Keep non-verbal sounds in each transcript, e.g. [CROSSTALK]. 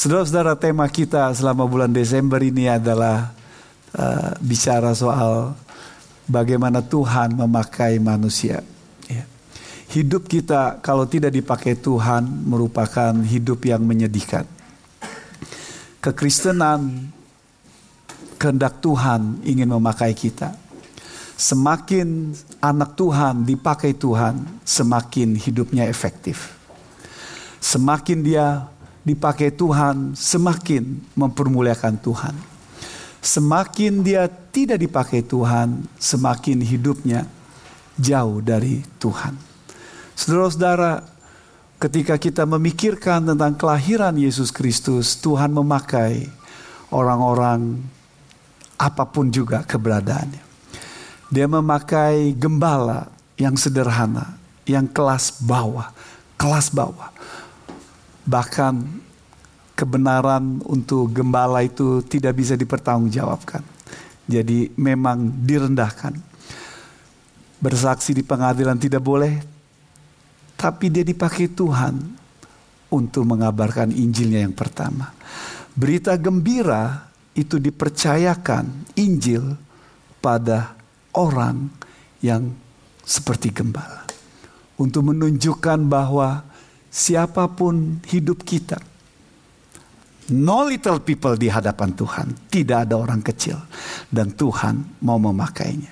Saudara-saudara, tema kita selama bulan Desember ini adalah uh, bicara soal bagaimana Tuhan memakai manusia. Ya. Hidup kita kalau tidak dipakai Tuhan merupakan hidup yang menyedihkan. Kekristenan, kehendak Tuhan ingin memakai kita. Semakin anak Tuhan dipakai Tuhan, semakin hidupnya efektif. Semakin dia dipakai Tuhan, semakin mempermuliakan Tuhan. Semakin dia tidak dipakai Tuhan, semakin hidupnya jauh dari Tuhan. Saudara-saudara, ketika kita memikirkan tentang kelahiran Yesus Kristus, Tuhan memakai orang-orang apa pun juga keberadaannya. Dia memakai gembala yang sederhana, yang kelas bawah, kelas bawah Bahkan kebenaran untuk gembala itu tidak bisa dipertanggungjawabkan. Jadi memang direndahkan. Bersaksi di pengadilan tidak boleh, tapi dia dipakai Tuhan untuk mengabarkan Injilnya yang pertama. Berita gembira itu dipercayakan Injil pada orang yang seperti gembala. Untuk menunjukkan bahwa siapa pun hidup kita. No little people di hadapan Tuhan. Tidak ada orang kecil. Dan Tuhan mau memakainya.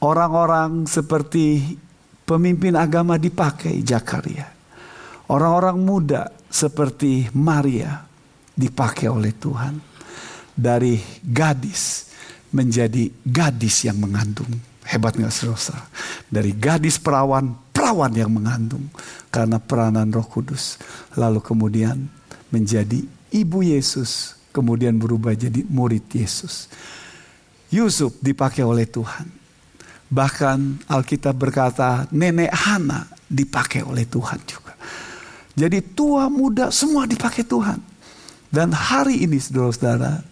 Orang-orang seperti pemimpin agama dipakai Jakaria. Orang-orang muda seperti Maria dipakai oleh Tuhan. Dari gadis menjadi gadis yang mengandung. Hebat nggak? Dari gadis perawan perawan yang mengandung karena peranan Roh Kudus. Lalu kemudian menjadi ibu Yesus, kemudian berubah jadi murid Yesus. Yusuf dipakai oleh Tuhan. Bahkan Alkitab berkata nenek Hana dipakai oleh Tuhan juga. Jadi tua muda semua dipakai Tuhan. Dan hari ini saudara-saudara,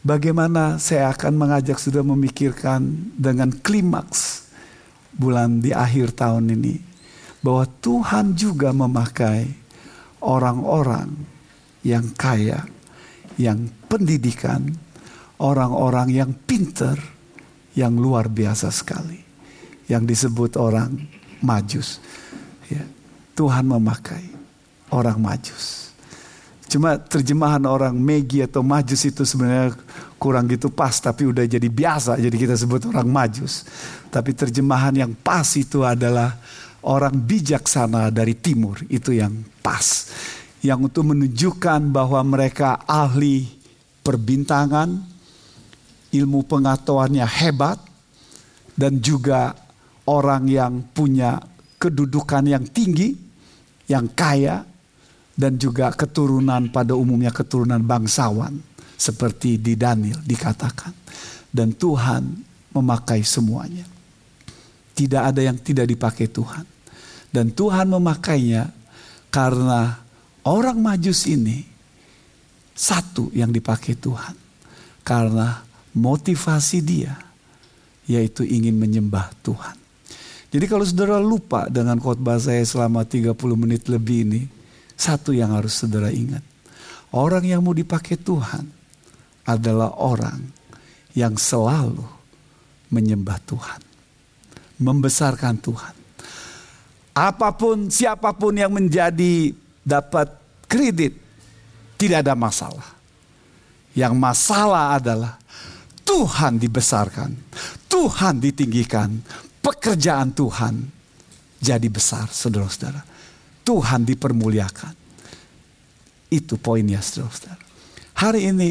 bagaimana saya akan mengajak saudara memikirkan dengan klimaks bulan di akhir tahun ini bahwa Tuhan juga memakai orang-orang yang kaya, yang pendidikan, orang-orang yang pinter, yang luar biasa sekali, yang disebut orang majus. Ya, Tuhan memakai orang majus. Cuma terjemahan orang Megi atau Majus itu sebenarnya kurang gitu pas tapi udah jadi biasa jadi kita sebut orang Majus. Tapi terjemahan yang pas itu adalah orang bijaksana dari timur itu yang pas. Yang untuk menunjukkan bahwa mereka ahli perbintangan, ilmu pengetahuannya hebat dan juga orang yang punya kedudukan yang tinggi, yang kaya, dan juga keturunan pada umumnya keturunan bangsawan seperti di Daniel dikatakan. Dan Tuhan memakai semuanya. Tidak ada yang tidak dipakai Tuhan. Dan Tuhan memakainya karena orang majus ini satu yang dipakai Tuhan. Karena motivasi dia yaitu ingin menyembah Tuhan. Jadi kalau saudara lupa dengan khotbah saya selama 30 menit lebih ini satu yang harus saudara ingat. Orang yang mau dipakai Tuhan adalah orang yang selalu menyembah Tuhan. Membesarkan Tuhan. Apa pun siapa pun yang menjadi dapat kredit tidak ada masalah. Yang masalah adalah Tuhan dibesarkan, Tuhan ditinggikan, pekerjaan Tuhan jadi besar, saudara-saudara. Tuhan dipermuliakan. Itu poinnya saudara. Hari ini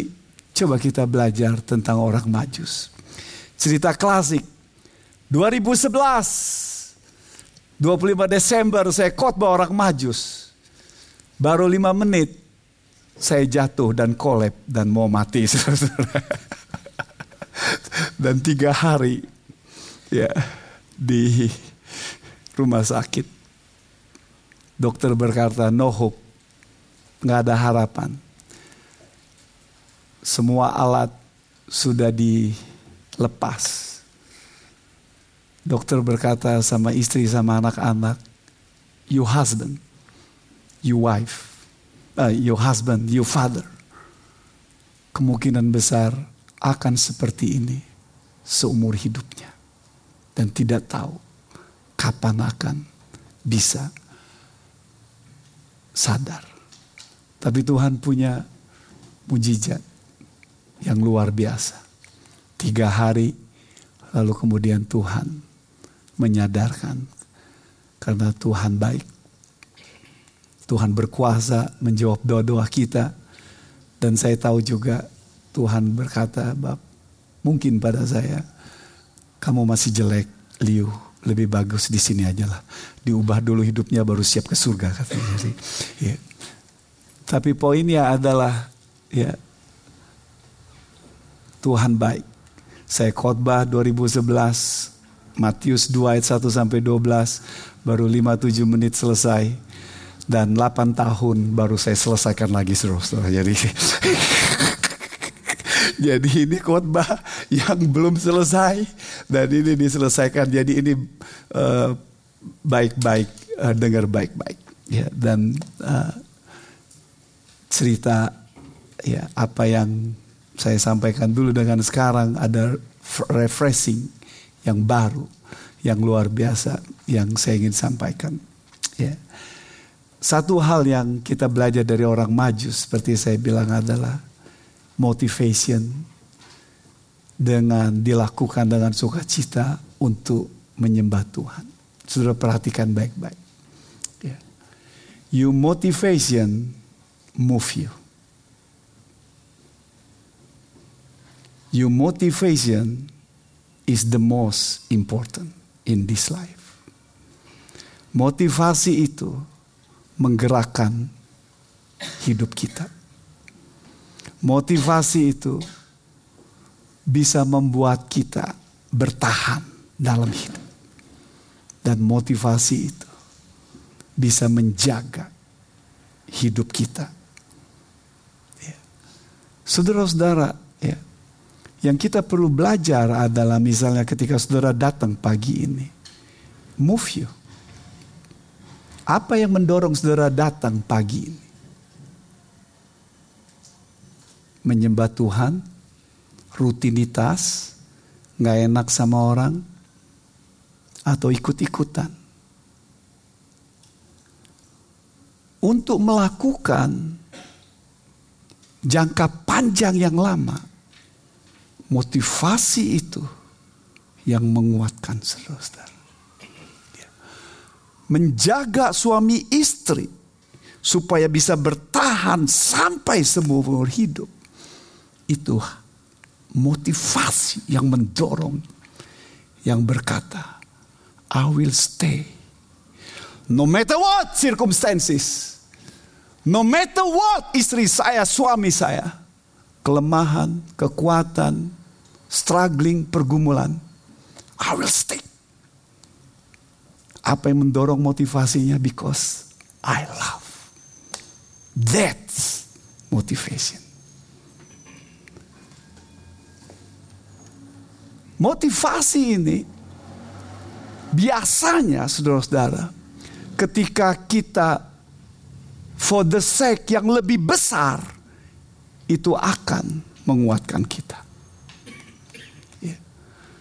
coba kita belajar tentang orang majus. Cerita klasik 2011 25 Desember saya khotbah orang majus. Baru lima menit saya jatuh dan kolep dan mau mati [LAUGHS] dan tiga hari ya di rumah sakit Dokter berkata, no hope. Nggak ada harapan. Semua alat sudah dilepas. Dokter berkata sama istri sama anak-anak, you husband, you wife, uh, your husband, your father, kemungkinan besar akan seperti ini seumur hidupnya dan tidak tahu kapan akan bisa sadar. Tapi Tuhan punya mujizat yang luar biasa. Tiga hari lalu kemudian Tuhan menyadarkan karena Tuhan baik. Tuhan berkuasa menjawab doa-doa kita. Dan saya tahu juga Tuhan berkata, Bab, mungkin pada saya, kamu masih jelek, Liu, lebih bagus di sini aja lah. Diubah dulu hidupnya baru siap ke surga katanya. Ya. Tapi poinnya adalah ya Tuhan baik. Saya khotbah 2011 Matius 2 ayat 1 sampai 12 baru 5 7 menit selesai dan 8 tahun baru saya selesaikan lagi saudara. Jadi [LAUGHS] jadi ini khotbah yang belum selesai dan ini diselesaikan. Jadi ini eh, baik-baik uh, uh, dengar baik-baik ya dan uh, cerita ya apa yang saya sampaikan dulu dengan sekarang ada refreshing yang baru, yang luar biasa yang saya ingin sampaikan. Ya. Satu hal yang kita belajar dari orang maju seperti saya bilang adalah motivation dengan dilakukan dengan sukacita untuk menyembah Tuhan. Sudah perhatikan baik-baik. Ya. You motivation move you. Your motivation is the most important in this life. Motivasi itu menggerakkan hidup kita. Motivasi itu bisa membuat kita bertahan dalam hidup. Dan motivasi itu bisa menjaga hidup kita. Ya. Saudara-saudara, ya, yang kita perlu belajar adalah misalnya ketika saudara datang pagi ini. Move you. Apa yang mendorong saudara datang pagi ini? Menyembah Tuhan, rutinitas, nggak enak sama orang, atau ikut-ikutan. Untuk melakukan jangka panjang yang lama, motivasi itu yang menguatkan saudara. Ya. Menjaga suami istri supaya bisa bertahan sampai seumur hidup. Itu motivasi yang mendorong yang berkata, I will stay. No matter what circumstances. No matter what istri saya, suami saya kelemahan, kekuatan, struggling, pergumulan, I will stay. Apa yang mendorong motivasinya? Because I love. That's motivation. Motivasi ini biasanya saudara-saudara ketika kita for the sake yang lebih besar itu akan menguatkan kita. Ya.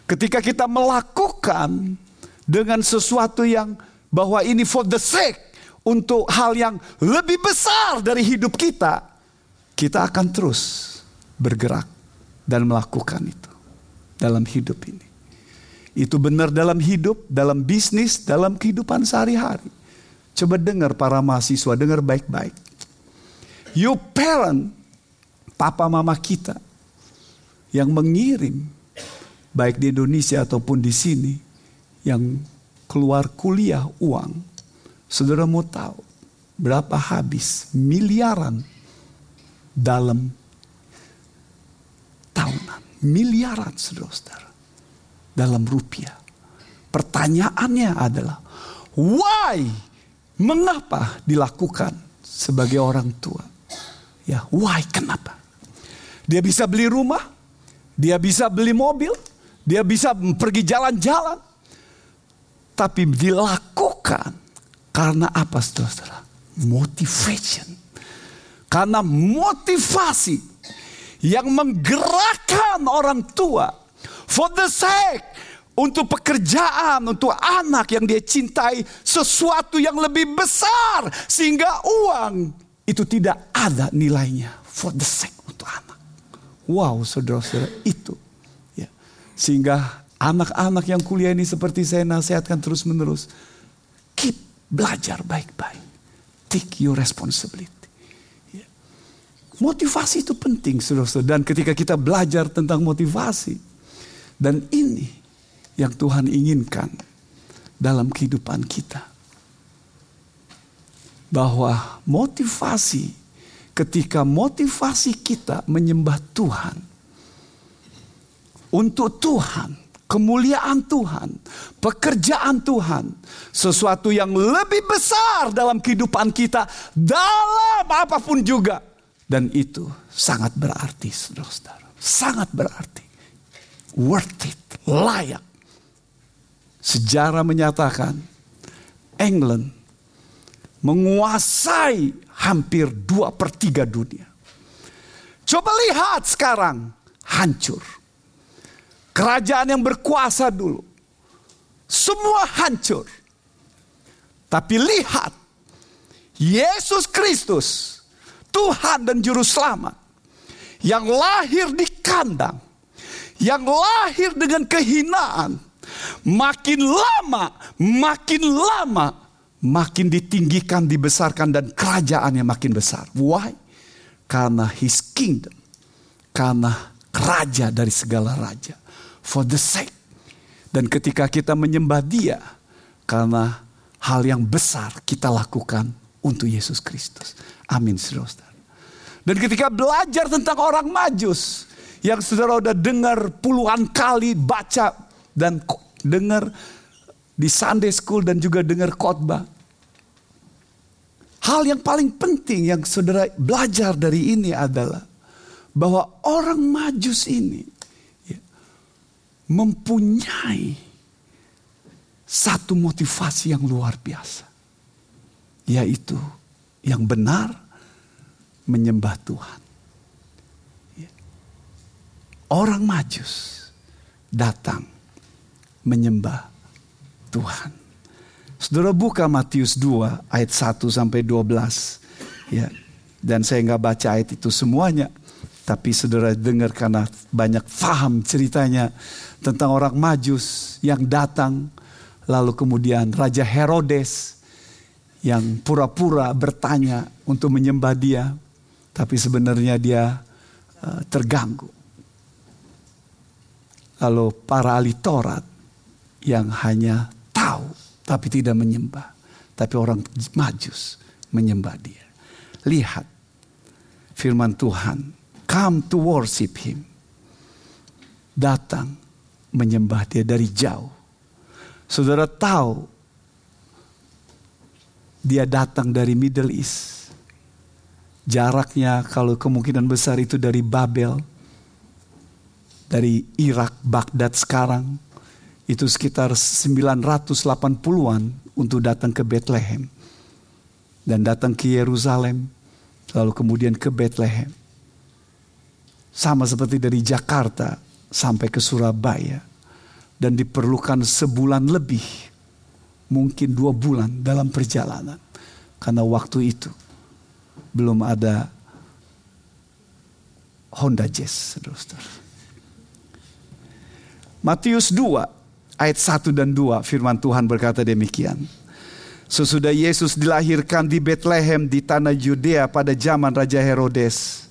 Ketika kita melakukan dengan sesuatu yang bahwa ini for the sake untuk hal yang lebih besar dari hidup kita, kita akan terus bergerak dan melakukan itu dalam hidup ini. Itu benar dalam hidup, dalam bisnis, dalam kehidupan sehari-hari. Coba dengar para mahasiswa, dengar baik-baik. You parent papa mama kita yang mengirim baik di Indonesia ataupun di sini yang keluar kuliah uang. Saudara mau tahu berapa habis miliaran dalam tahunan. Miliaran saudara-saudara. Dalam rupiah. Pertanyaannya adalah why? Mengapa dilakukan sebagai orang tua? Ya, why? Kenapa? Dia bisa beli rumah, dia bisa beli mobil, dia bisa pergi jalan-jalan. Tapi dilakukan karena apa saudara? Motivation. Karena motivasi yang menggerakkan orang tua for the sake untuk pekerjaan, untuk anak yang dia cintai, sesuatu yang lebih besar sehingga uang itu tidak ada nilainya for the sake untuk anak. Wow, saudara-saudara, itu ya. Sehingga anak-anak yang kuliah ini seperti saya nasihatkan terus-menerus, keep belajar baik-baik. Take your responsibility. Ya. Motivasi itu penting, saudara-saudara. Dan ketika kita belajar tentang motivasi, dan ini yang Tuhan inginkan dalam kehidupan kita. Bahwa motivasi, ketika motivasi kita menyembah Tuhan, untuk Tuhan, kemuliaan Tuhan, pekerjaan Tuhan, sesuatu yang lebih besar dalam kehidupan kita, dalam apa pun juga. Dan itu sangat berarti, saudara-saudara. Sangat berarti. Worth it, layak Sejarah menyatakan England menguasai hampir dua per tiga dunia. Coba lihat sekarang hancur. Kerajaan yang berkuasa dulu. Semua hancur. Tapi lihat. Yesus Kristus. Tuhan dan Juru Selamat. Yang lahir di kandang. Yang lahir dengan kehinaan Makin lama, makin lama, makin ditinggikan, dibesarkan dan kerajaannya makin besar. Why? Karena his kingdom. Karena raja dari segala raja. For the sake. Dan ketika kita menyembah dia. Karena hal yang besar kita lakukan untuk Yesus Kristus. Amin saudara. Dan ketika belajar tentang orang majus. Yang saudara udah dengar puluhan kali baca dan dengar di Sunday School dan juga dengar khotbah. Hal yang paling penting yang saudara belajar dari ini adalah bahwa orang majus ini ya, mempunyai satu motivasi yang luar biasa. Yaitu yang benar menyembah Tuhan. Ya. Orang majus datang menyembah Tuhan. Saudara buka Matius 2 ayat 1 sampai 12. Ya. Dan saya nggak baca ayat itu semuanya. Tapi saudara dengar karena banyak faham ceritanya tentang orang majus yang datang. Lalu kemudian Raja Herodes yang pura-pura bertanya untuk menyembah dia. Tapi sebenarnya dia uh, terganggu. Lalu para ahli Taurat yang hanya tahu tapi tidak menyembah. Tapi orang majus menyembah dia. Lihat firman Tuhan. Come to worship him. Datang menyembah dia dari jauh. Saudara tahu dia datang dari Middle East. Jaraknya kalau kemungkinan besar itu dari Babel. Dari Irak, Baghdad sekarang itu sekitar 980-an untuk datang ke Bethlehem. Dan datang ke Yerusalem, lalu kemudian ke Bethlehem. Sama seperti dari Jakarta sampai ke Surabaya. Dan diperlukan sebulan lebih, mungkin dua bulan dalam perjalanan. Karena waktu itu belum ada Honda Jazz. Matius 2 ayat 1 dan 2 firman Tuhan berkata demikian. Sesudah Yesus dilahirkan di Bethlehem di tanah Yudea pada zaman Raja Herodes.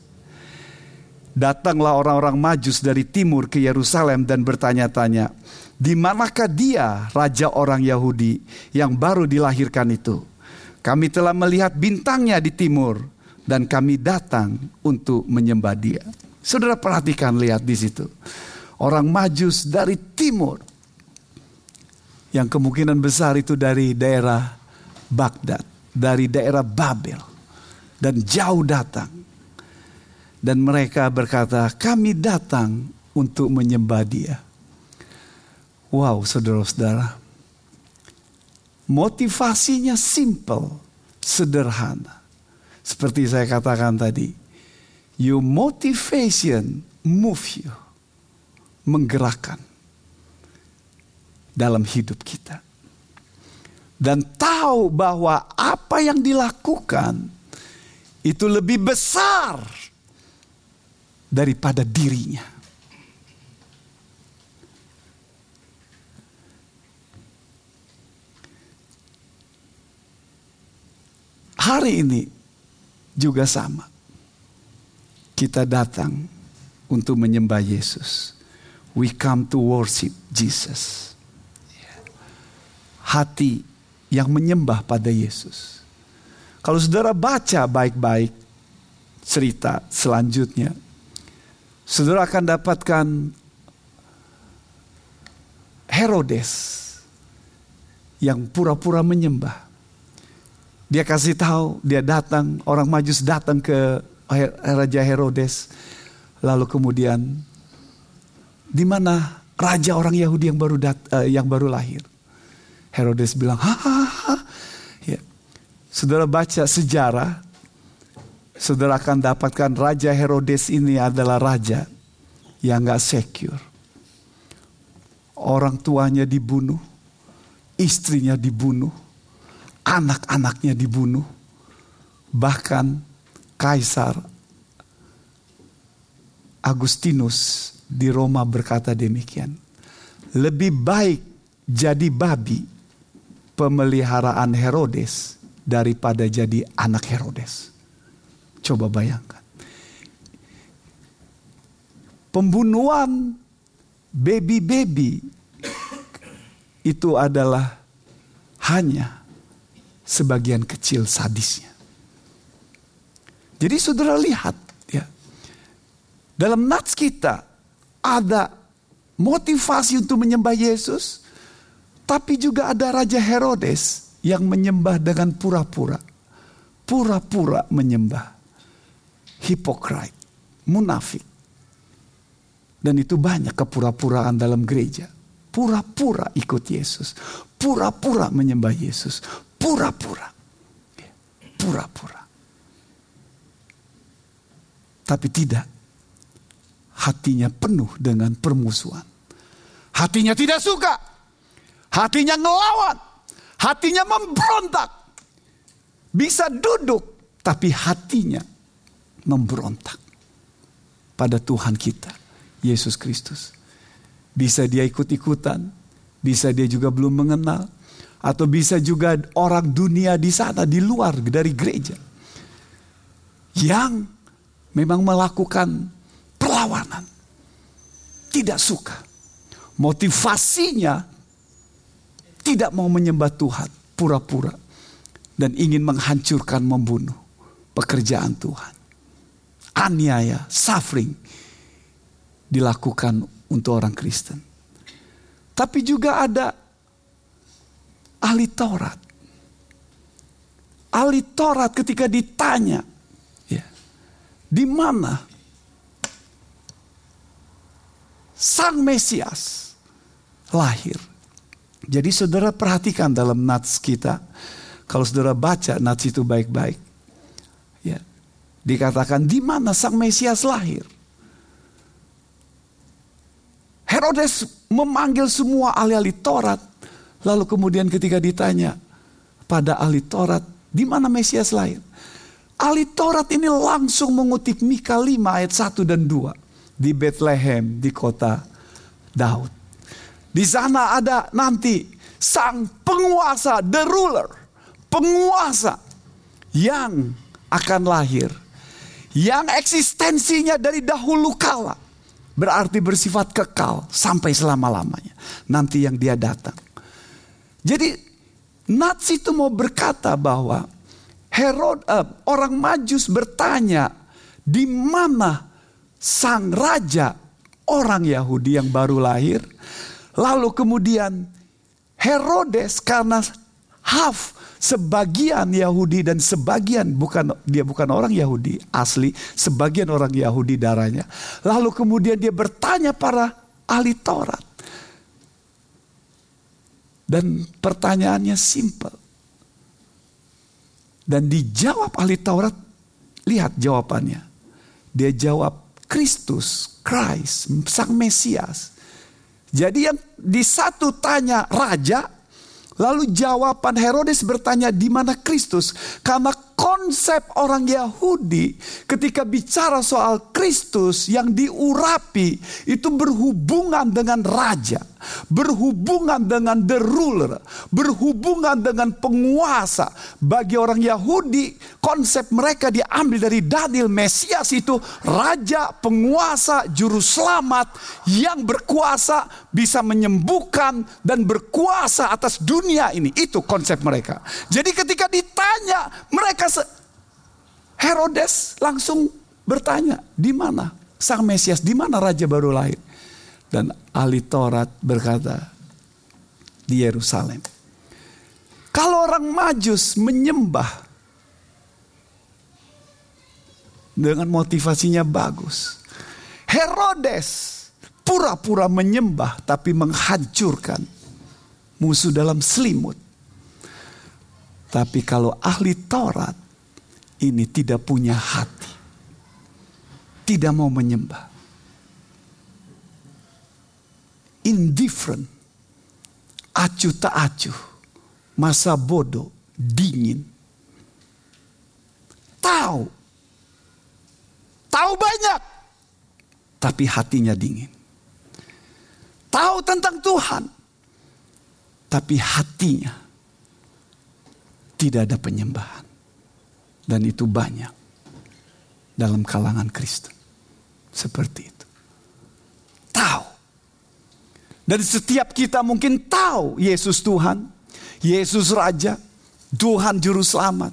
Datanglah orang-orang majus dari timur ke Yerusalem dan bertanya-tanya, di manakah dia raja orang Yahudi yang baru dilahirkan itu? Kami telah melihat bintangnya di timur dan kami datang untuk menyembah dia. Saudara perhatikan lihat di situ. Orang majus dari timur yang kemungkinan besar itu dari daerah Baghdad, dari daerah Babel, dan jauh datang. Dan mereka berkata, kami datang untuk menyembah dia. Wow, saudara-saudara. Motivasinya simple, sederhana. Seperti saya katakan tadi, your motivation move you, menggerakkan dalam hidup kita. Dan tahu bahwa apa yang dilakukan itu lebih besar daripada dirinya. Hari ini juga sama. Kita datang untuk menyembah Yesus. We come to worship Jesus. Hati yang menyembah pada Yesus. Kalau saudara baca baik-baik cerita selanjutnya, saudara akan dapatkan Herodes yang pura-pura menyembah. Dia kasih tahu, dia datang, orang Majus datang ke Raja Herodes. Lalu kemudian di mana raja orang Yahudi yang baru dat, uh, yang baru lahir? Herodes bilang, ha, Ya. Saudara baca sejarah, saudara akan dapatkan Raja Herodes ini adalah raja yang gak secure. Orang tuanya dibunuh, istrinya dibunuh, anak-anaknya dibunuh. Bahkan Kaisar Agustinus di Roma berkata demikian. Lebih baik jadi babi pemeliharaan Herodes daripada jadi anak Herodes. Coba bayangkan. Pembunuhan baby-baby itu adalah hanya sebagian kecil sadisnya. Jadi saudara lihat ya. Dalam nats kita ada motivasi untuk menyembah Yesus, tapi juga ada Raja Herodes yang menyembah dengan pura-pura. Pura-pura menyembah. Hipokrit, munafik. Dan itu banyak kepura-puraan dalam gereja. Pura-pura ikut Yesus. Pura-pura menyembah Yesus pura-pura. Pura-pura. Tapi tidak. Hatinya penuh dengan permusuhan. Hatinya tidak suka. Hatinya ngelawan. Hatinya memberontak. Bisa duduk. Tapi hatinya memberontak. Pada Tuhan kita. Yesus Kristus. Bisa dia ikut-ikutan. Bisa dia juga belum mengenal atau bisa juga orang dunia di sana di luar dari gereja yang memang melakukan perlawanan, tidak suka, motivasinya tidak mau menyembah Tuhan, pura-pura dan ingin menghancurkan, membunuh pekerjaan Tuhan, aniaya, suffering dilakukan untuk orang Kristen. Tapi juga ada ahli Taurat. Ahli Taurat ketika ditanya, ya, di mana Sang Mesias lahir. Jadi saudara perhatikan dalam nats kita, kalau saudara baca nats itu baik-baik, ya, dikatakan di mana Sang Mesias lahir. Herodes memanggil semua ahli-ahli Taurat Lalu kemudian ketika ditanya pada ahli Taurat, di mana Mesias lahir? Ahli Taurat ini langsung mengutip Mika 5 ayat 1 dan 2 di Bethlehem di kota Daud. Di sana ada nanti sang penguasa, the ruler, penguasa yang akan lahir. Yang eksistensinya dari dahulu kala. Berarti bersifat kekal sampai selama-lamanya. Nanti yang dia datang. Jadi Nats itu mau berkata bahwa Herod uh, orang Majus bertanya di mana sang raja orang Yahudi yang baru lahir. Lalu kemudian Herodes karena half sebagian Yahudi dan sebagian bukan dia bukan orang Yahudi asli, sebagian orang Yahudi darahnya. Lalu kemudian dia bertanya para ahli Taurat. Dan pertanyaannya simpel. Dan dijawab ahli Taurat lihat jawabannya. Dia jawab Kristus, Christ, Sang Mesias. Jadi yang di satu tanya raja, lalu jawaban Herodes bertanya di mana Kristus? Karena konsep orang Yahudi ketika bicara soal Kristus yang diurapi itu berhubungan dengan raja berhubungan dengan the ruler, berhubungan dengan penguasa. Bagi orang Yahudi, konsep mereka diambil dari Daniel Mesias itu raja, penguasa, juru selamat yang berkuasa bisa menyembuhkan dan berkuasa atas dunia ini. Itu konsep mereka. Jadi ketika ditanya, mereka Herodes langsung bertanya, di mana sang Mesias, di mana raja baru lahir? Dan ahli Taurat berkata di Yerusalem. Kalau orang Majus menyembah dengan motivasinya bagus. Herodes pura-pura menyembah tapi menghancurkan musuh dalam selimut. Tapi kalau ahli Taurat ini tidak punya hati. Tidak mau menyembah. indifferent, acuh tak acuh, masa bodoh, dingin. Tahu, tahu banyak, tapi hatinya dingin. Tahu tentang Tuhan, tapi hatinya tidak ada penyembahan. Dan itu banyak dalam kalangan Kristen. Seperti itu. Tahu dan setiap kita mungkin tahu Yesus Tuhan, Yesus Raja, Tuhan Juru Selamat.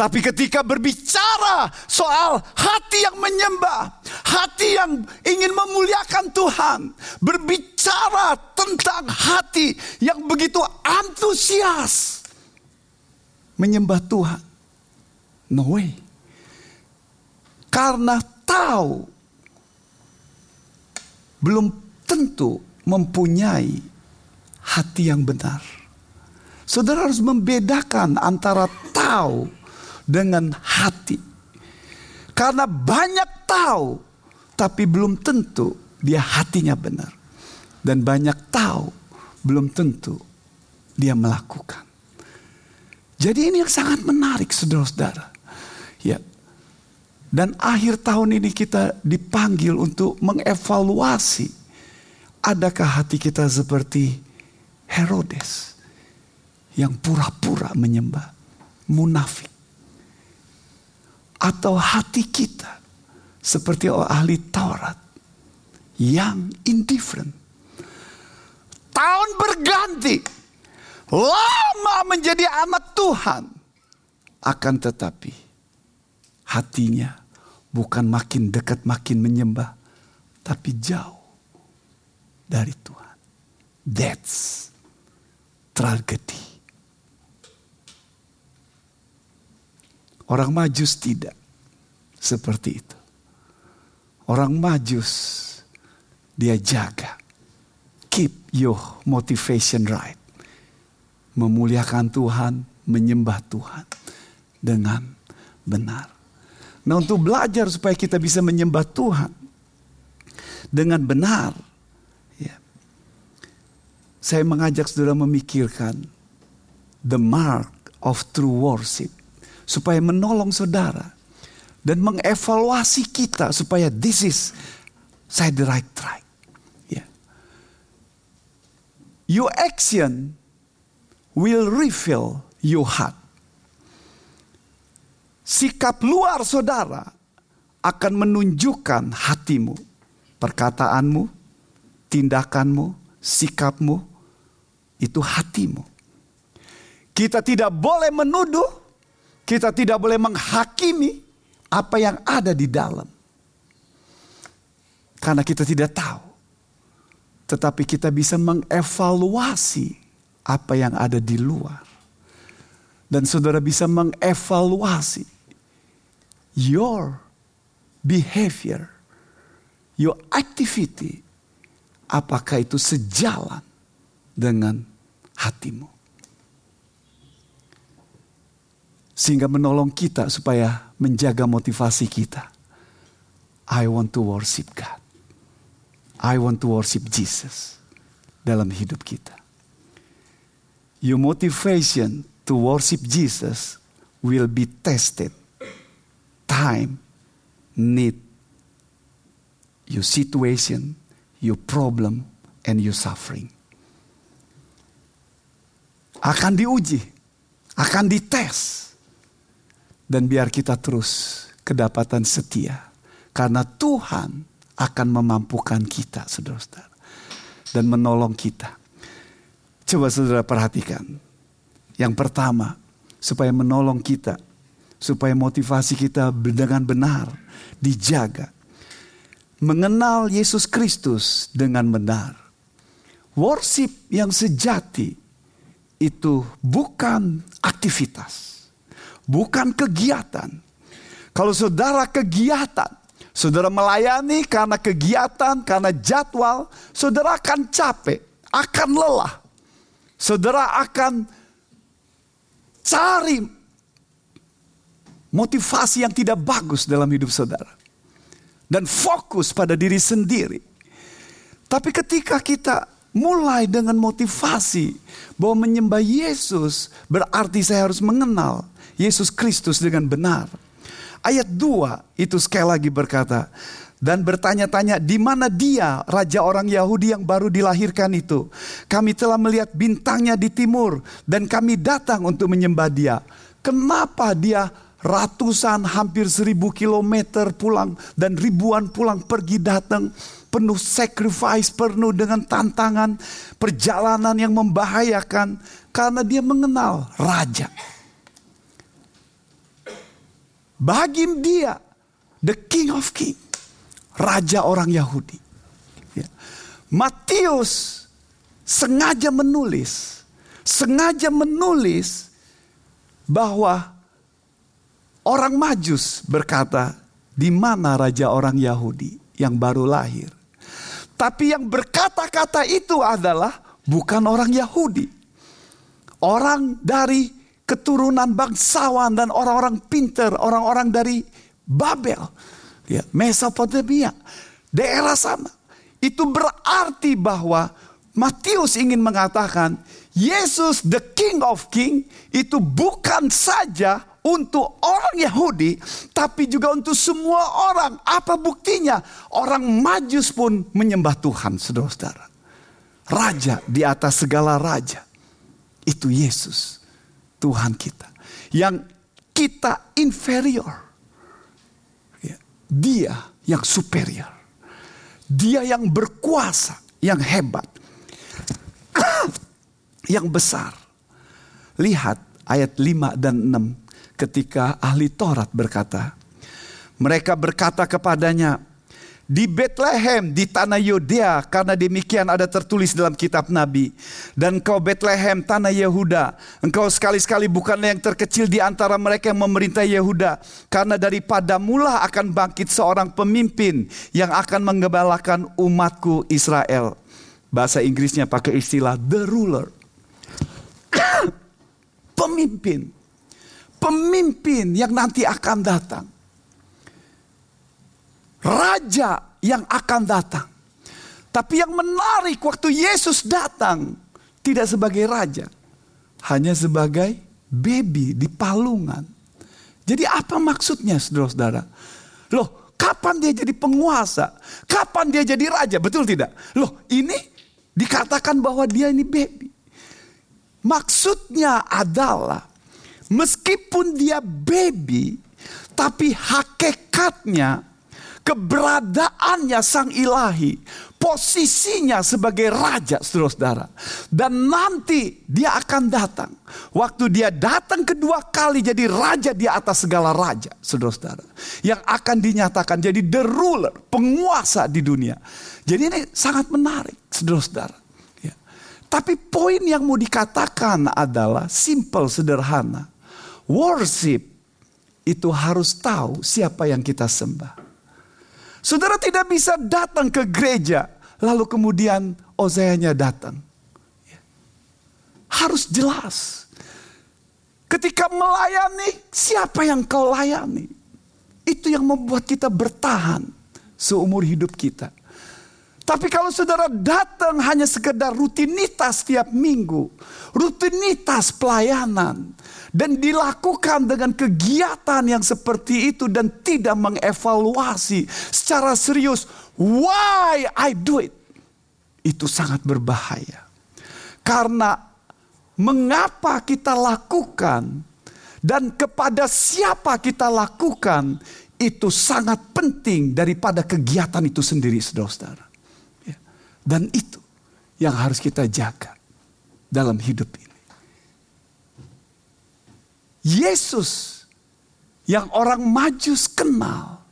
Tapi ketika berbicara soal hati yang menyembah, hati yang ingin memuliakan Tuhan, berbicara tentang hati yang begitu antusias menyembah Tuhan. No way. Karena tahu belum tentu mempunyai hati yang benar. Saudara harus membedakan antara tahu dengan hati. Karena banyak tahu, tapi belum tentu dia hatinya benar. Dan banyak tahu, belum tentu dia melakukan. Jadi ini yang sangat menarik saudara-saudara. Ya. Dan akhir tahun ini kita dipanggil untuk mengevaluasi Adakah hati kita seperti Herodes yang pura-pura menyembah, munafik? Atau hati kita seperti ahli Taurat yang indifferent? Tahun berganti, lama menjadi anak Tuhan, akan tetapi hatinya bukan makin dekat makin menyembah, tapi jauh dari Tuhan. That's tragedi. Orang majus tidak seperti itu. Orang majus dia jaga. Keep your motivation right. Memuliakan Tuhan, menyembah Tuhan dengan benar. Nah untuk belajar supaya kita bisa menyembah Tuhan dengan benar saya mengajak saudara memikirkan the mark of true worship supaya menolong saudara dan mengevaluasi kita supaya this is saya the right track. Yeah. Your action will reveal your heart. Sikap luar saudara akan menunjukkan hatimu, perkataanmu, tindakanmu, sikapmu, itu hatimu. Kita tidak boleh menuduh, kita tidak boleh menghakimi apa yang ada di dalam. Karena kita tidak tahu. Tetapi kita bisa mengevaluasi apa yang ada di luar. Dan saudara bisa mengevaluasi your behavior, your activity. Apakah itu sejalan dengan hatimu. Sehingga menolong kita supaya menjaga motivasi kita. I want to worship God. I want to worship Jesus dalam hidup kita. Your motivation to worship Jesus will be tested. Time, need, your situation, your problem, and your suffering. Akan diuji, akan dites. Dan biar kita terus kedapatan setia. Karena Tuhan akan memampukan kita, saudara-saudara. Dan menolong kita. Coba saudara perhatikan. Yang pertama, supaya menolong kita. Supaya motivasi kita dengan benar dijaga. Mengenal Yesus Kristus dengan benar. Worship yang sejati itu bukan aktivitas, bukan kegiatan. Kalau saudara kegiatan, saudara melayani karena kegiatan, karena jadwal, saudara akan capek, akan lelah. Saudara akan cari motivasi yang tidak bagus dalam hidup saudara. Dan fokus pada diri sendiri. Tapi ketika kita mulai dengan motivasi bahwa menyembah Yesus berarti saya harus mengenal Yesus Kristus dengan benar. Ayat 2 itu sekali lagi berkata, dan bertanya-tanya di mana dia raja orang Yahudi yang baru dilahirkan itu. Kami telah melihat bintangnya di timur dan kami datang untuk menyembah dia. Kenapa dia ratusan hampir seribu kilometer pulang dan ribuan pulang pergi datang penuh sacrifice, penuh dengan tantangan, perjalanan yang membahayakan karena dia mengenal raja. Bagi dia, the king of king, raja orang Yahudi. Ya. Matius sengaja menulis, sengaja menulis bahwa orang Majus berkata, di mana raja orang Yahudi yang baru lahir? Tapi yang berkata-kata itu adalah bukan orang Yahudi. Orang dari keturunan bangsawan dan orang-orang pinter, orang-orang dari Babel, ya, Mesopotamia, daerah sana. Itu berarti bahwa Matius ingin mengatakan Yesus the King of King itu bukan saja untuk orang Yahudi, tapi juga untuk semua orang. Apa buktinya? Orang Majus pun menyembah Tuhan, saudara-saudara. Raja di atas segala raja. Itu Yesus, Tuhan kita. Yang kita inferior. Ya, dia yang superior. Dia yang berkuasa, yang hebat. [COUGHS] yang besar. Lihat ayat 5 dan 6 ketika ahli Taurat berkata, mereka berkata kepadanya, di Bethlehem di tanah Yudea karena demikian ada tertulis dalam kitab nabi. Dan kau Bethlehem tanah Yehuda engkau sekali-sekali bukanlah yang terkecil di antara mereka yang memerintah Yehuda karena daripada mula akan bangkit seorang pemimpin yang akan mengembalakan umatku Israel. Bahasa Inggrisnya pakai istilah the ruler. [COUGHS] Pemimpin. Pemimpin yang nanti akan datang. Raja yang akan datang. Tapi yang menarik waktu Yesus datang tidak sebagai raja, hanya sebagai baby di palungan. Jadi apa maksudnya saudara-saudara? Loh, kapan dia jadi penguasa? Kapan dia jadi raja? Betul tidak? Loh, ini dikatakan bahwa dia ini baby. Maksudnya adalah Meskipun dia baby, tapi hakikatnya keberadaannya sang ilahi, posisinya sebagai raja saudara-saudara. Dan nanti dia akan datang. Waktu dia datang kedua kali jadi raja di atas segala raja saudara-saudara. Yang akan dinyatakan jadi the ruler, penguasa di dunia. Jadi ini sangat menarik saudara-saudara. Ya. Tapi poin yang mau dikatakan adalah simple, sederhana Worship itu harus tahu siapa yang kita sembah. Saudara tidak bisa datang ke gereja lalu kemudian Ozayanya datang. Ya. Harus jelas. Ketika melayani, siapa yang kau layani? Itu yang membuat kita bertahan seumur hidup kita. Tapi kalau saudara datang hanya sekedar rutinitas setiap minggu, rutinitas pelayanan, dan dilakukan dengan kegiatan yang seperti itu dan tidak mengevaluasi secara serius, why I do it, itu sangat berbahaya. Karena mengapa kita lakukan dan kepada siapa kita lakukan itu sangat penting daripada kegiatan itu sendiri, saudara-saudara. Dan itu yang harus kita jaga dalam hidup ini. Yesus yang orang majus kenal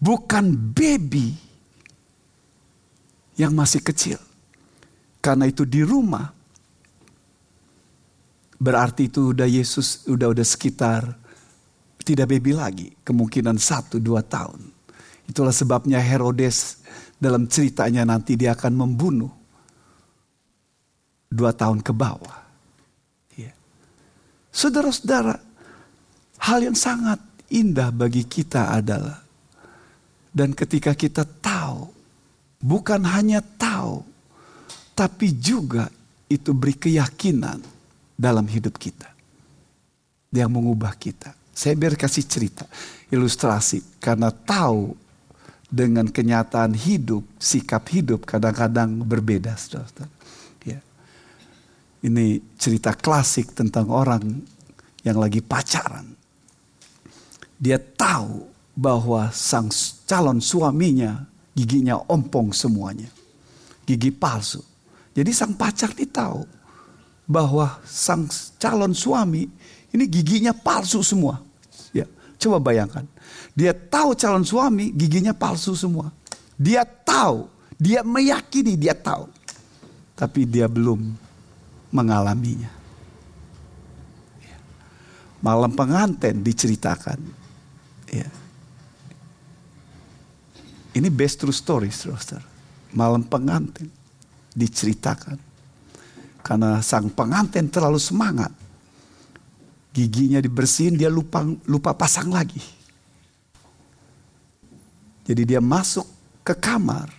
bukan baby yang masih kecil. Karena itu di rumah berarti itu udah Yesus udah udah sekitar tidak baby lagi, kemungkinan satu dua tahun. Itulah sebabnya Herodes dalam ceritanya nanti dia akan membunuh dua tahun ke bawah. Saudara-saudara, hal yang sangat indah bagi kita adalah dan ketika kita tahu, bukan hanya tahu, tapi juga itu beri keyakinan dalam hidup kita. Yang mengubah kita. Saya biar kasih cerita, ilustrasi. Karena tahu dengan kenyataan hidup, sikap hidup kadang-kadang berbeda. Saudara. Ini cerita klasik tentang orang yang lagi pacaran. Dia tahu bahwa sang calon suaminya giginya ompong semuanya. Gigi palsu. Jadi sang pacar ini tahu bahwa sang calon suami ini giginya palsu semua. Ya, coba bayangkan dia tahu calon suami giginya palsu semua. Dia tahu, dia meyakini dia tahu. Tapi dia belum mengalaminya. Ya. Malam pengantin diceritakan. Ya. Ini best true story, saudara. Malam pengantin diceritakan. Karena sang pengantin terlalu semangat. Giginya dibersihin, dia lupa lupa pasang lagi. Jadi dia masuk ke kamar.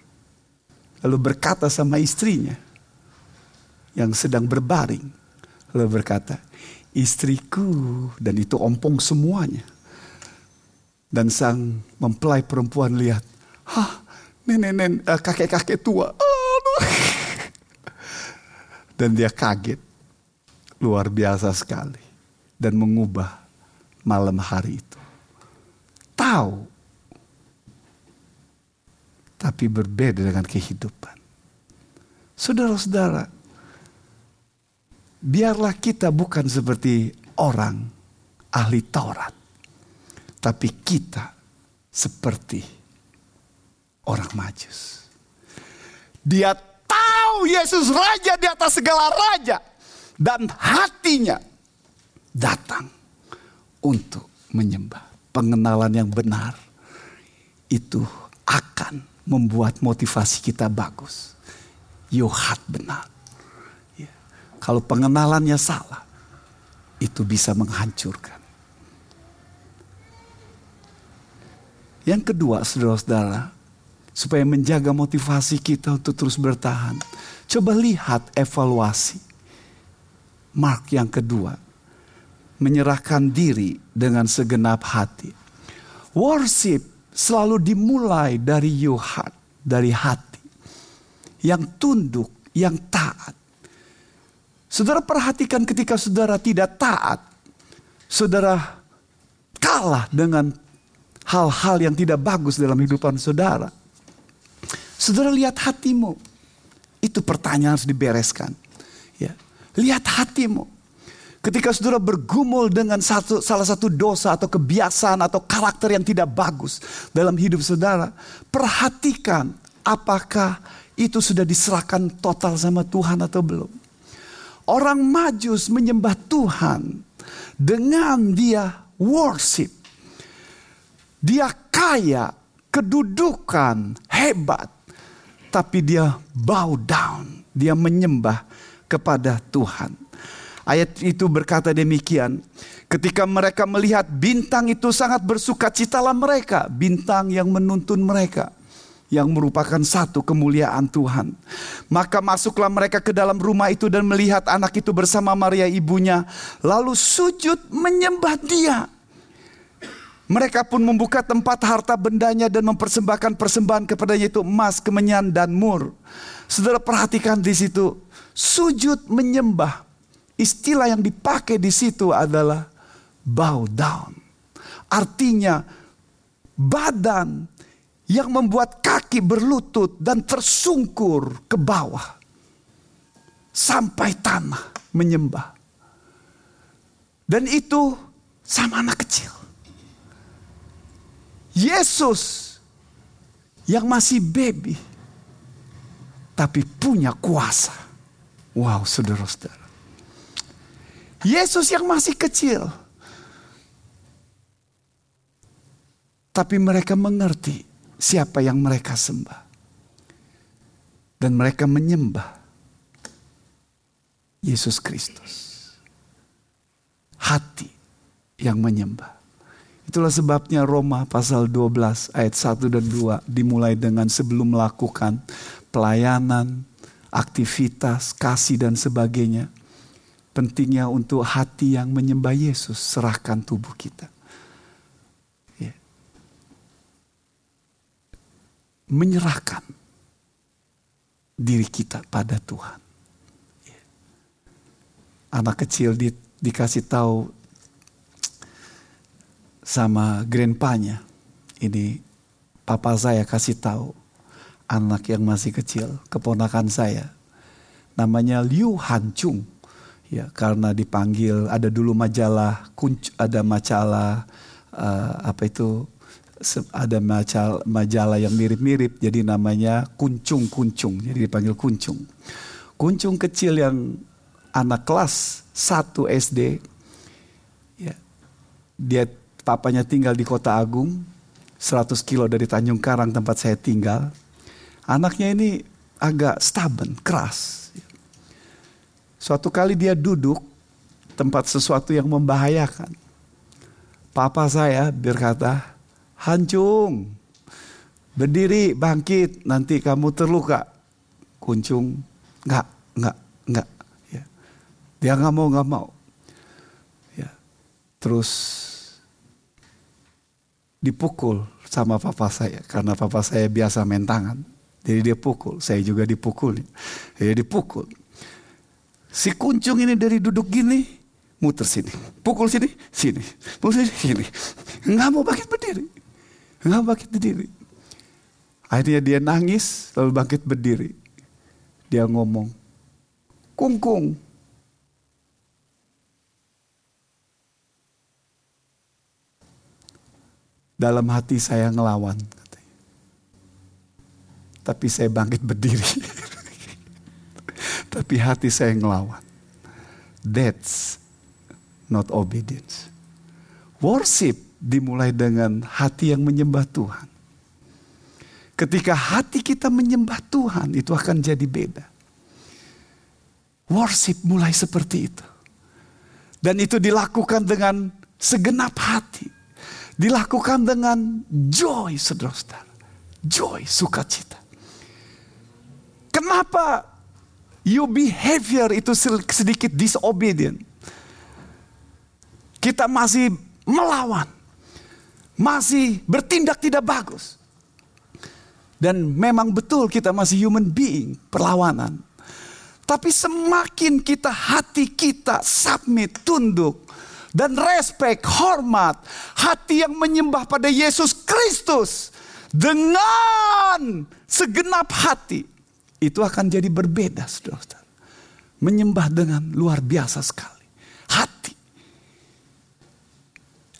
Lalu berkata sama istrinya. Yang sedang berbaring. Lalu berkata, istriku. Dan itu ompong semuanya. Dan sang mempelai perempuan lihat. Hah, nenek-nenek, eh, kakek-kakek tua. Aduh. [LAUGHS] Dan dia kaget. Luar biasa sekali. Dan mengubah malam hari itu. Tahu tapi berbeda dengan kehidupan. Saudara-saudara, biarlah kita bukan seperti orang ahli Taurat, tapi kita seperti orang Majus. Dia tahu Yesus raja di atas segala raja dan hatinya datang untuk menyembah. Pengenalan yang benar itu akan membuat motivasi kita bagus. Yohat benar. Kalau pengenalannya salah, itu bisa menghancurkan. Yang kedua, saudara-saudara, supaya menjaga motivasi kita untuk terus bertahan, coba lihat evaluasi. Mark yang kedua, menyerahkan diri dengan segenap hati. Worship selalu dimulai dari your heart, dari hati. Yang tunduk, yang taat. Saudara perhatikan ketika saudara tidak taat, saudara kalah dengan hal-hal yang tidak bagus dalam kehidupan saudara. Saudara lihat hatimu. Itu pertanyaan harus dibereskan. Ya. Lihat hatimu. Ketika saudara bergumul dengan satu, salah satu dosa atau kebiasaan atau karakter yang tidak bagus dalam hidup saudara, perhatikan apakah itu sudah diserahkan total sama Tuhan atau belum. Orang majus menyembah Tuhan dengan dia worship. Dia kaya, kedudukan, hebat. Tapi dia bow down, dia menyembah kepada Tuhan Ayat itu berkata demikian. Ketika mereka melihat bintang itu sangat bersuka citalah mereka. Bintang yang menuntun mereka. Yang merupakan satu kemuliaan Tuhan. Maka masuklah mereka ke dalam rumah itu dan melihat anak itu bersama Maria ibunya. Lalu sujud menyembah dia. Mereka pun membuka tempat harta bendanya dan mempersembahkan persembahan kepadanya itu emas, kemenyan, dan mur. Saudara perhatikan di situ, sujud menyembah. Istilah yang dipakai di situ adalah bow down. Artinya badan yang membuat kaki berlutut dan tersungkur ke bawah. Sampai tanah menyembah. Dan itu sama anak kecil. Yesus yang masih baby tapi punya kuasa. Wow, saudara-saudara. Yesus yang masih kecil. Tapi mereka mengerti siapa yang mereka sembah. Dan mereka menyembah Yesus Kristus. Hati yang menyembah. Itulah sebabnya Roma pasal 12 ayat 1 dan 2 dimulai dengan sebelum melakukan pelayanan, aktivitas, kasih dan sebagainya. Pentingnya untuk hati yang menyembah Yesus, serahkan tubuh kita. Menyerahkan diri kita pada Tuhan. Anak kecil di, dikasih tahu sama grandpanya. Ini papa saya kasih tahu anak yang masih kecil, keponakan saya. Namanya Liu Hancung. Ya, karena dipanggil ada dulu majalah kunc ada majalah uh, apa itu ada majalah, majalah yang mirip-mirip jadi namanya kuncung kuncung jadi dipanggil kuncung kuncung kecil yang anak kelas 1 SD ya dia papanya tinggal di Kota Agung, 100 kilo dari Tanjung Karang tempat saya tinggal. Anaknya ini agak stubborn, keras. Suatu kali dia duduk tempat sesuatu yang membahayakan. Papa saya berkata, Hancung, berdiri, bangkit, nanti kamu terluka. Kuncung, enggak, enggak, enggak. Ya. Dia nggak mau, nggak mau. Ya. Terus dipukul sama papa saya karena papa saya biasa main tangan. Jadi dia pukul, saya juga dipukul. Jadi dipukul. Si kuncung ini dari duduk gini, muter sini. Pukul sini, sini. Pukul sini, sini. Nggak mau bangkit berdiri. Nggak mau bangkit berdiri. Akhirnya dia nangis, lalu bangkit berdiri. Dia ngomong, kungkung, Dalam hati saya ngelawan. Tapi saya bangkit berdiri. [LAUGHS] Tapi hati saya ngelawan. That's not obedience. Worship dimulai dengan hati yang menyembah Tuhan. Ketika hati kita menyembah Tuhan, itu akan jadi beda. Worship mulai seperti itu. Dan itu dilakukan dengan segenap hati dilakukan dengan joy, saudara-saudara. Joy, sukacita. Kenapa your behavior itu sedikit disobedient? Kita masih melawan. Masih bertindak tidak bagus. Dan memang betul kita masih human being, perlawanan. Tapi semakin kita hati kita submit, tunduk, dan respect, hormat, hati yang menyembah pada Yesus Kristus dengan segenap hati, itu akan jadi berbeda, saudara-saudara. Menyembah dengan luar biasa sekali. Hati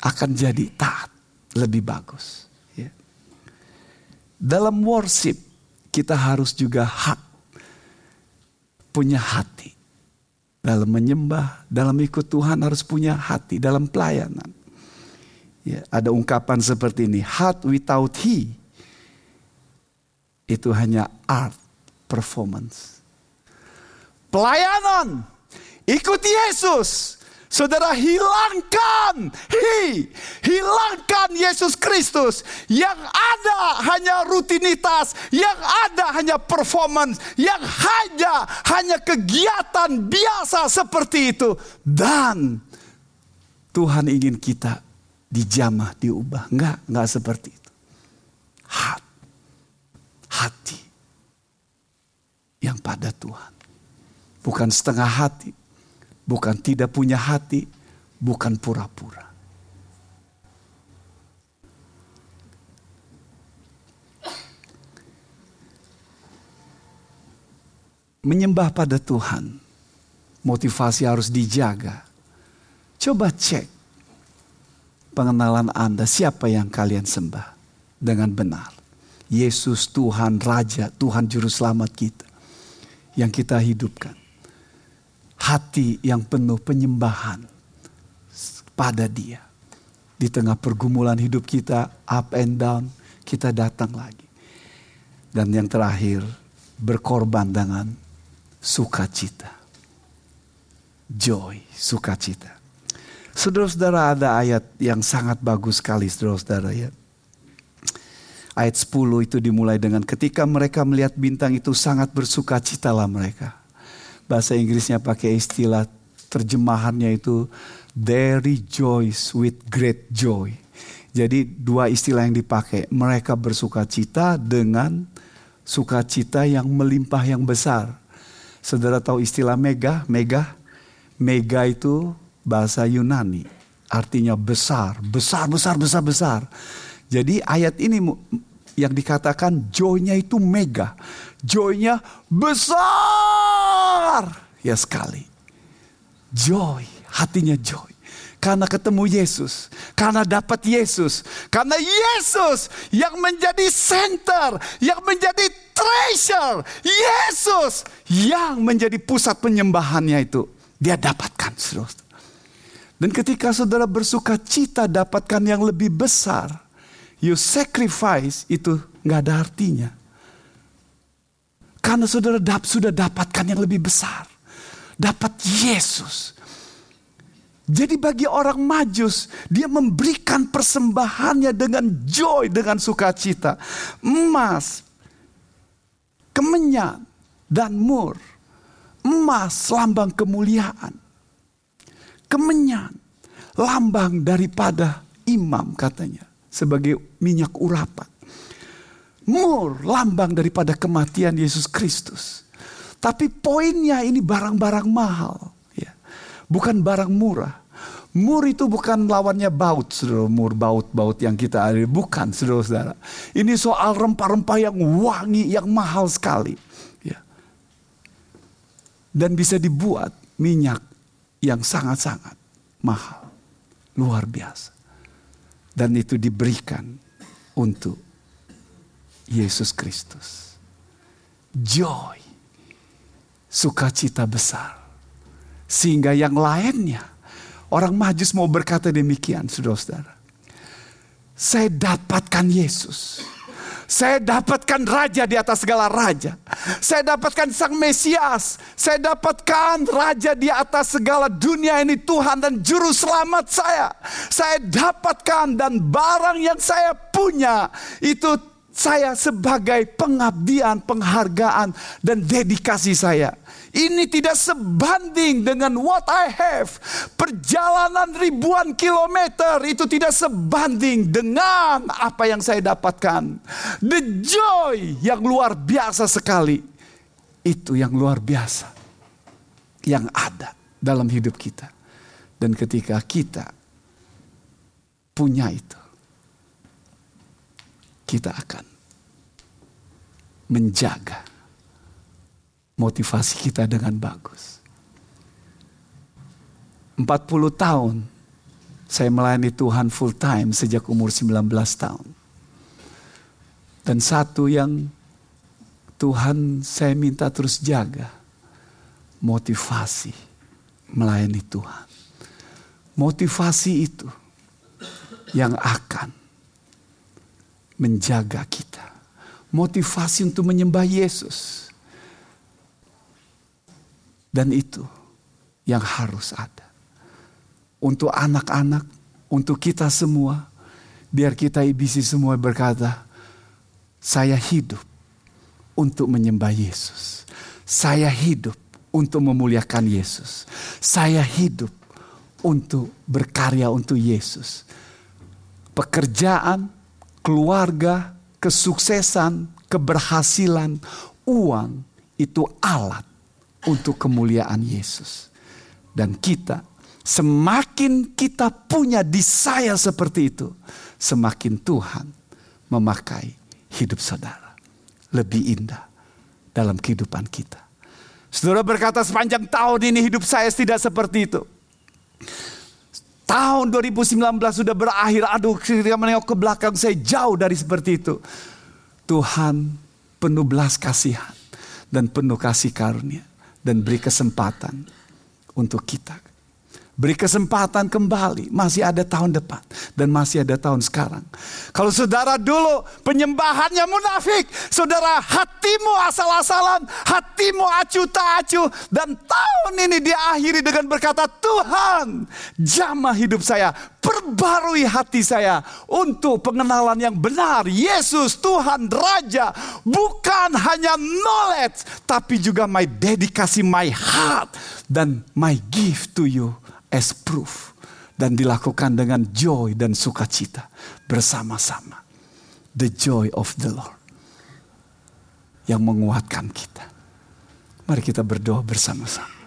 akan jadi taat, lebih bagus. Ya. Dalam worship, kita harus juga hak, punya hati dalam menyembah, dalam ikut Tuhan harus punya hati dalam pelayanan. Ya, ada ungkapan seperti ini, heart without he itu hanya art performance. Pelayanan Ikuti Yesus. Saudara hilangkan, hi, hilangkan Yesus Kristus. Yang ada hanya rutinitas, yang ada hanya performance, yang hanya hanya kegiatan biasa seperti itu. Dan Tuhan ingin kita dijamah, diubah. Enggak, enggak seperti itu. Hati, hati yang pada Tuhan. Bukan setengah hati, bukan tidak punya hati, bukan pura-pura. Menyembah pada Tuhan, motivasi harus dijaga. Coba cek pengenalan Anda siapa yang kalian sembah dengan benar. Yesus Tuhan Raja, Tuhan Juru Selamat kita. Yang kita hidupkan hati yang penuh penyembahan pada Dia. Di tengah pergumulan hidup kita, up and down, kita datang lagi. Dan yang terakhir, berkorban dengan sukacita. Joy, sukacita. Saudara-saudara ada ayat yang sangat bagus sekali saudara-saudara ya. Ayat 10 itu dimulai dengan ketika mereka melihat bintang itu sangat bersukacitalah mereka bahasa Inggrisnya pakai istilah terjemahannya itu they rejoice with great joy. Jadi dua istilah yang dipakai, mereka bersuka cita dengan sukacita yang melimpah yang besar. Saudara tahu istilah mega? Mega, mega itu bahasa Yunani, artinya besar, besar, besar, besar, besar. Jadi ayat ini yang dikatakan joy-nya itu mega, joy-nya besar ya sekali. Joy, hatinya joy. Karena ketemu Yesus, karena dapat Yesus, karena Yesus yang menjadi center, yang menjadi treasure, Yesus yang menjadi pusat penyembahannya itu, dia dapatkan, saudara. Dan ketika saudara bersuka cita dapatkan yang lebih besar, you sacrifice itu nggak ada artinya. Karena saudara sudah dapatkan yang lebih besar. Dapat Yesus. Jadi bagi orang majus, dia memberikan persembahannya dengan joy, dengan sukacita. Emas, kemenyan, dan mur. Emas lambang kemuliaan. Kemenyan, lambang daripada imam katanya. Sebagai minyak urapan. Mur, lambang daripada kematian Yesus Kristus. Tapi poinnya ini barang-barang mahal. Ya. Bukan barang murah. Mur itu bukan lawannya baut, saudara. Mur baut-baut yang kita ada. Bukan, saudara-saudara. Ini soal rempah-rempah yang wangi, yang mahal sekali. Ya. Dan bisa dibuat minyak yang sangat-sangat mahal. Luar biasa. Dan itu diberikan untuk Yesus Kristus. Joy. Sukacita besar. Sehingga yang lainnya. Orang majus mau berkata demikian saudara-saudara. Saya dapatkan Yesus. Saya dapatkan raja di atas segala raja. Saya dapatkan sang Mesias. Saya dapatkan raja di atas segala dunia ini Tuhan dan juru selamat saya. Saya dapatkan dan barang yang saya punya itu saya sebagai pengabdian, penghargaan, dan dedikasi saya. Ini tidak sebanding dengan what I have. Perjalanan ribuan kilometer itu tidak sebanding dengan apa yang saya dapatkan. The joy yang luar biasa sekali. Itu yang luar biasa. Yang ada dalam hidup kita. Dan ketika kita punya itu kita akan menjaga motivasi kita dengan bagus. 40 tahun saya melayani Tuhan full time sejak umur 19 tahun. Dan satu yang Tuhan saya minta terus jaga. Motivasi melayani Tuhan. Motivasi itu yang akan menjaga kita. Motivasi untuk menyembah Yesus. Dan itu yang harus ada. Untuk anak-anak, untuk kita semua, biar kita ibisi semua berkata, saya hidup untuk menyembah Yesus. Saya hidup untuk memuliakan Yesus. Saya hidup untuk berkarya untuk Yesus. Pekerjaan, keluarga, kesuksesan, keberhasilan, uang itu alat untuk kemuliaan Yesus. Dan kita, semakin kita punya desire seperti itu, semakin Tuhan memakai hidup saudara lebih indah dalam kehidupan kita. Saudara berkata sepanjang tahun ini hidup saya tidak seperti itu. Tahun 2019 sudah berakhir, aduh ketika menengok ke belakang saya jauh dari seperti itu. Tuhan penuh belas kasihan dan penuh kasih karunia dan beri kesempatan untuk kita. Beri kesempatan kembali, masih ada tahun depan dan masih ada tahun sekarang. Kalau saudara dulu penyembahannya munafik, saudara hatimu asal-asalan, hatimu acuh tak acuh dan tahun ini diakhiri dengan berkata, "Tuhan, jamah hidup saya, perbarui hati saya untuk pengenalan yang benar. Yesus Tuhan Raja, bukan hanya knowledge, tapi juga my dedikasi my heart dan my gift to you as proof dan dilakukan dengan joy dan sukacita bersama-sama. The joy of the Lord yang menguatkan kita. Mari kita berdoa bersama-sama.